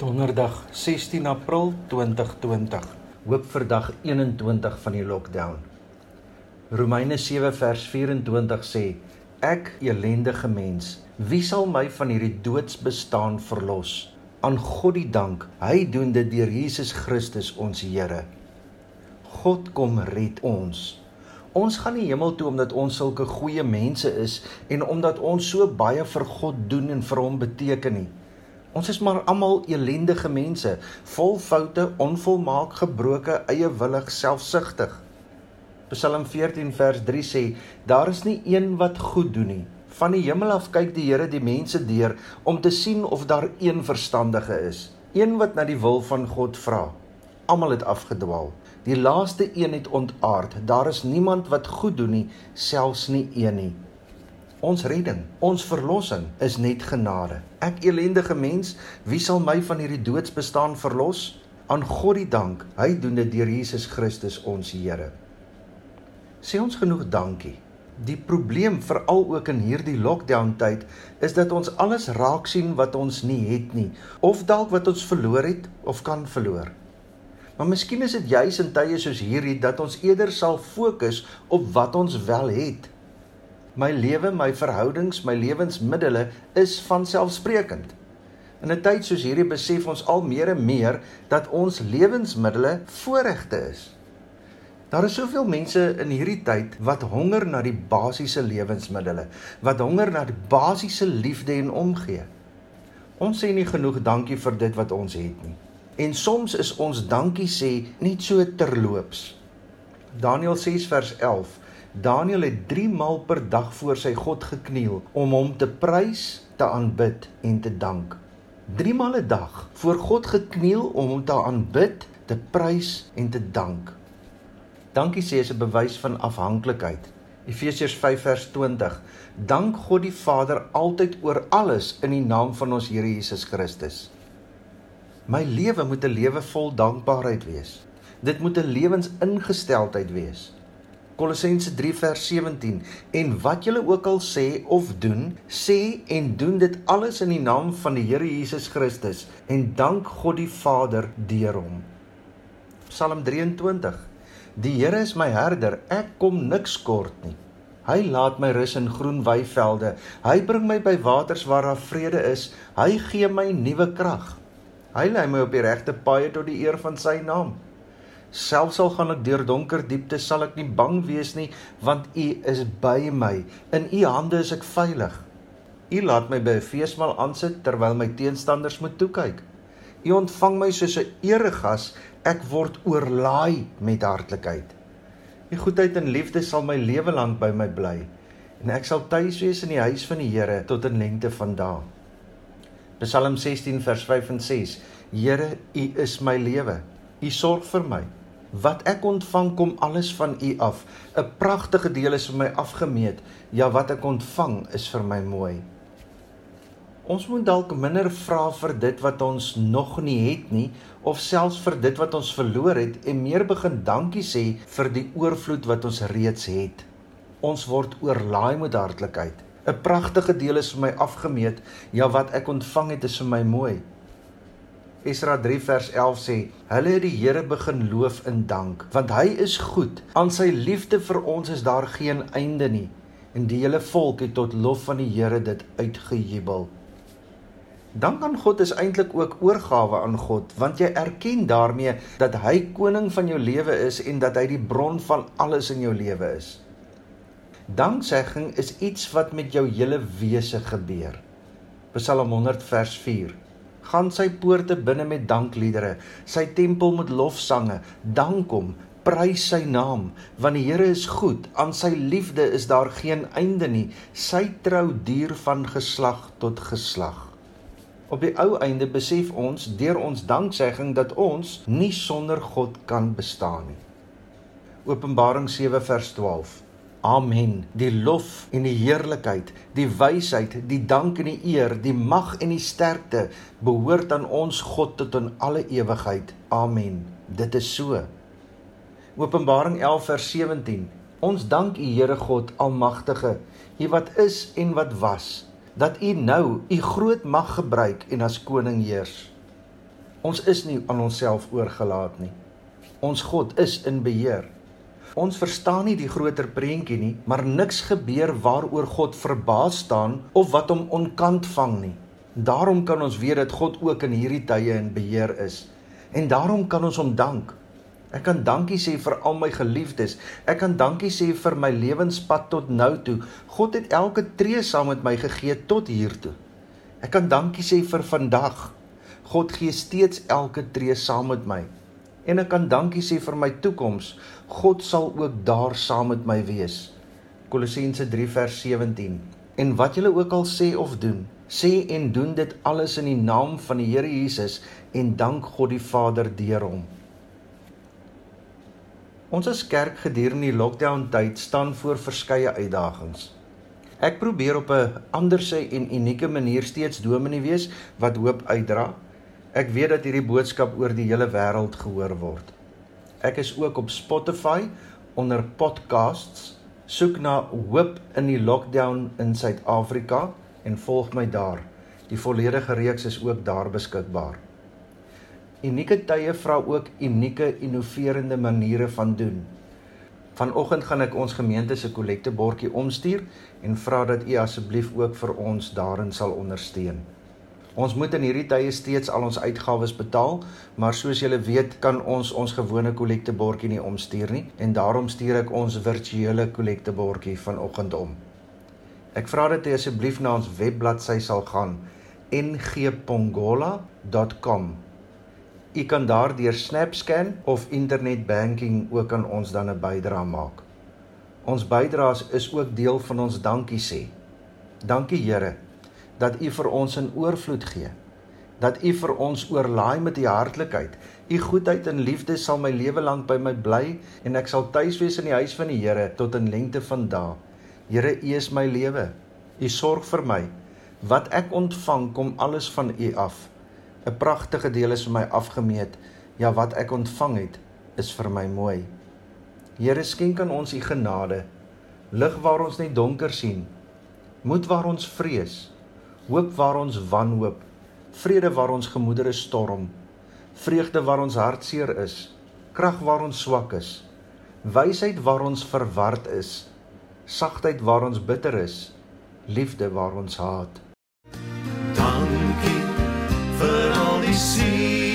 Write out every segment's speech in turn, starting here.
Donderdag 16 April 2020. Hoop vir dag 21 van die lockdown. Romeine 7 vers 24 sê: Ek, elendige mens, wie sal my van hierdie doodsbestaan verlos? Aan God die dank, hy doen dit deur Jesus Christus ons Here. God kom red ons. Ons gaan nie hemel toe omdat ons sulke goeie mense is en omdat ons so baie vir God doen en vir hom beteken nie. Ons is maar almal elendige mense, vol foute, onvolmaak, gebroke, eiewillig, selfsugtig. Psalm 14 vers 3 sê: Daar is nie een wat goed doen nie. Van die hemel af kyk die Here die mense deur om te sien of daar een verstandige is, een wat na die wil van God vra. Almal het afgedwaal. Die laaste een het ontaard. Daar is niemand wat goed doen nie, selfs nie een nie. Ons redding, ons verlossing is net genade. Ek elendige mens, wie sal my van hierdie doodsbestaan verlos? Aan God die dank. Hy doen dit deur Jesus Christus ons Here. Sê ons genoeg dankie. Die probleem veral ook in hierdie lockdown tyd is dat ons alles raak sien wat ons nie het nie of dalk wat ons verloor het of kan verloor. Maar miskien is dit juis in tye soos hierdie dat ons eerder sal fokus op wat ons wel het my lewe, my verhoudings, my lewensmiddels is van selfsprekend. In 'n tyd soos hierdie besef ons al meer en meer dat ons lewensmiddels voorregte is. Daar is soveel mense in hierdie tyd wat honger na die basiese lewensmiddels, wat honger na die basiese liefde en omgee. Ons sê nie genoeg dankie vir dit wat ons het nie. En soms is ons dankie sê net so terloops. Daniël 6 vers 11 Daniel het 3 maal per dag voor sy God gekniel om hom te prys, te aanbid en te dank. 3 maal 'n dag voor God gekniel om hom te aanbid, te prys en te dank. Dankie sê is 'n bewys van afhanklikheid. Efesiërs 5 vers 20. Dank God die Vader altyd oor alles in die naam van ons Here Jesus Christus. My lewe moet 'n lewe vol dankbaarheid wees. Dit moet 'n lewensingesteldheid wees. Kolossense 3 vers 17 en wat julle ook al sê of doen sê en doen dit alles in die naam van die Here Jesus Christus. En dank God die Vader deur hom. Psalm 23 Die Here is my herder ek kom niks kort nie. Hy laat my rus in groen weivelde. Hy bring my by waters waar daar vrede is. Hy gee my nuwe krag. Hy lei my op die regte paaie tot die eer van sy naam Selfs al gaan ek deur donker diepte, sal ek nie bang wees nie, want U is by my. In U hande is ek veilig. U laat my by 'n feesmaal aansit terwyl my teenstanders moet toe kyk. U ontvang my soos 'n eregas, ek word oorlaai met hartlikheid. U goedheid en liefde sal my lewe lank by my bly en ek sal tuis wees in die huis van die Here tot in lengte van dae. Psalm 16 vers 5 en 6. Here, U is my lewe. U sorg vir my. Wat ek ontvang kom alles van U af. 'n Pragtige deel is vir my afgemeet. Ja, wat ek ontvang is vir my mooi. Ons moet dalk minder vra vir dit wat ons nog nie het nie of selfs vir dit wat ons verloor het en meer begin dankie sê vir die oorvloed wat ons reeds het. Ons word oorlaai met hartlikheid. 'n Pragtige deel is vir my afgemeet. Ja, wat ek ontvang het is vir my mooi. Esra 3 vers 11 sê: "Hulle het die Here begin loof en dank, want hy is goed. Aan sy liefde vir ons is daar geen einde nie." En die hele volk het tot lof van die Here dit uitgejubel. Dank aan God is eintlik ook oorgawe aan God, want jy erken daarmee dat hy koning van jou lewe is en dat hy die bron van alles in jou lewe is. Danksegging is iets wat met jou hele wese gebeur. Psalm 100 vers 4 gaan sy poorte binne met dankliedere, sy tempel met lofsange, dank hom, prys sy naam, want die Here is goed, aan sy liefde is daar geen einde nie, sy trou duur van geslag tot geslag. Op die ou einde besef ons deur ons danksegging dat ons nie sonder God kan bestaan nie. Openbaring 7 vers 12 Amen. Die lof en die heerlikheid, die wysheid, die dank en die eer, die mag en die sterkte behoort aan ons God tot in alle ewigheid. Amen. Dit is so. Openbaring 11 vers 17. Ons dank U Here God Almagtige, U wat is en wat was, dat U nou U groot mag gebruik en as koning heers. Ons is nie aan onsself oorgelaat nie. Ons God is in beheer. Ons verstaan nie die groter prentjie nie, maar niks gebeur waaroor God verbaas staan of wat hom onkant vang nie. Daarom kan ons weet dat God ook in hierdie tye in beheer is. En daarom kan ons hom dank. Ek kan dankie sê vir al my geliefdes. Ek kan dankie sê vir my lewenspad tot nou toe. God het elke tree saam met my gegee tot hier toe. Ek kan dankie sê vir vandag. God gee steeds elke tree saam met my. En ek kan dankie sê vir my toekoms. God sal ook daar saam met my wees. Kolossense 3 vers 17. En wat julle ook al sê of doen, sê en doen dit alles in die naam van die Here Jesus en dank God die Vader deur hom. Ons as kerk gedurende die lockdown tyd staan voor verskeie uitdagings. Ek probeer op 'n anderse en unieke manier steeds dominee wees wat hoop uitdra. Ek weet dat hierdie boodskap oor die hele wêreld gehoor word. Ek is ook op Spotify onder podcasts. Soek na Hoop in die Lockdown in Suid-Afrika en volg my daar. Die volledige reeks is ook daar beskikbaar. Unieke tye vra ook unieke innoverende maniere van doen. Vanoggend gaan ek ons gemeente se kollektebordjie omstuur en vra dat u asseblief ook vir ons daarin sal ondersteun. Ons moet in hierdie tye steeds al ons uitgawes betaal, maar soos julle weet, kan ons ons gewone kollektebordjie nie omstuur nie en daarom stuur ek ons virtuele kollektebordjie vanoggend om. Ek vra dat jy asseblief na ons webbladsy sal gaan ngpongola.com U kan daardeur SnapScan of internet banking ook aan ons dan 'n bydrae maak. Ons bydraes is ook deel van ons dankie sê. Dankie Here dat U vir ons in oorvloed gee. Dat U vir ons oorlaai met U hartlikheid. U goedheid en liefde sal my lewe lank by my bly en ek sal tuis wees in die huis van die Here tot in lengte van dae. Here, U is my lewe. U sorg vir my. Wat ek ontvang kom alles van U af. 'n pragtige deel is vir my afgemeet. Ja, wat ek ontvang het, is vir my mooi. Here skenk aan ons u genade. Lig waar ons net donker sien. Moed waar ons vrees. Hoop waar ons wanhoop. Vrede waar ons gemoedere storm. Vreugde waar ons hartseer is. Krag waar ons swak is. Wysheid waar ons verward is. Sagtheid waar ons bitter is. Liefde waar ons haat. dat U oor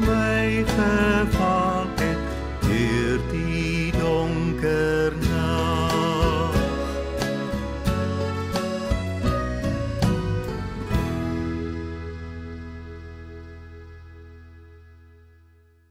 my gevaar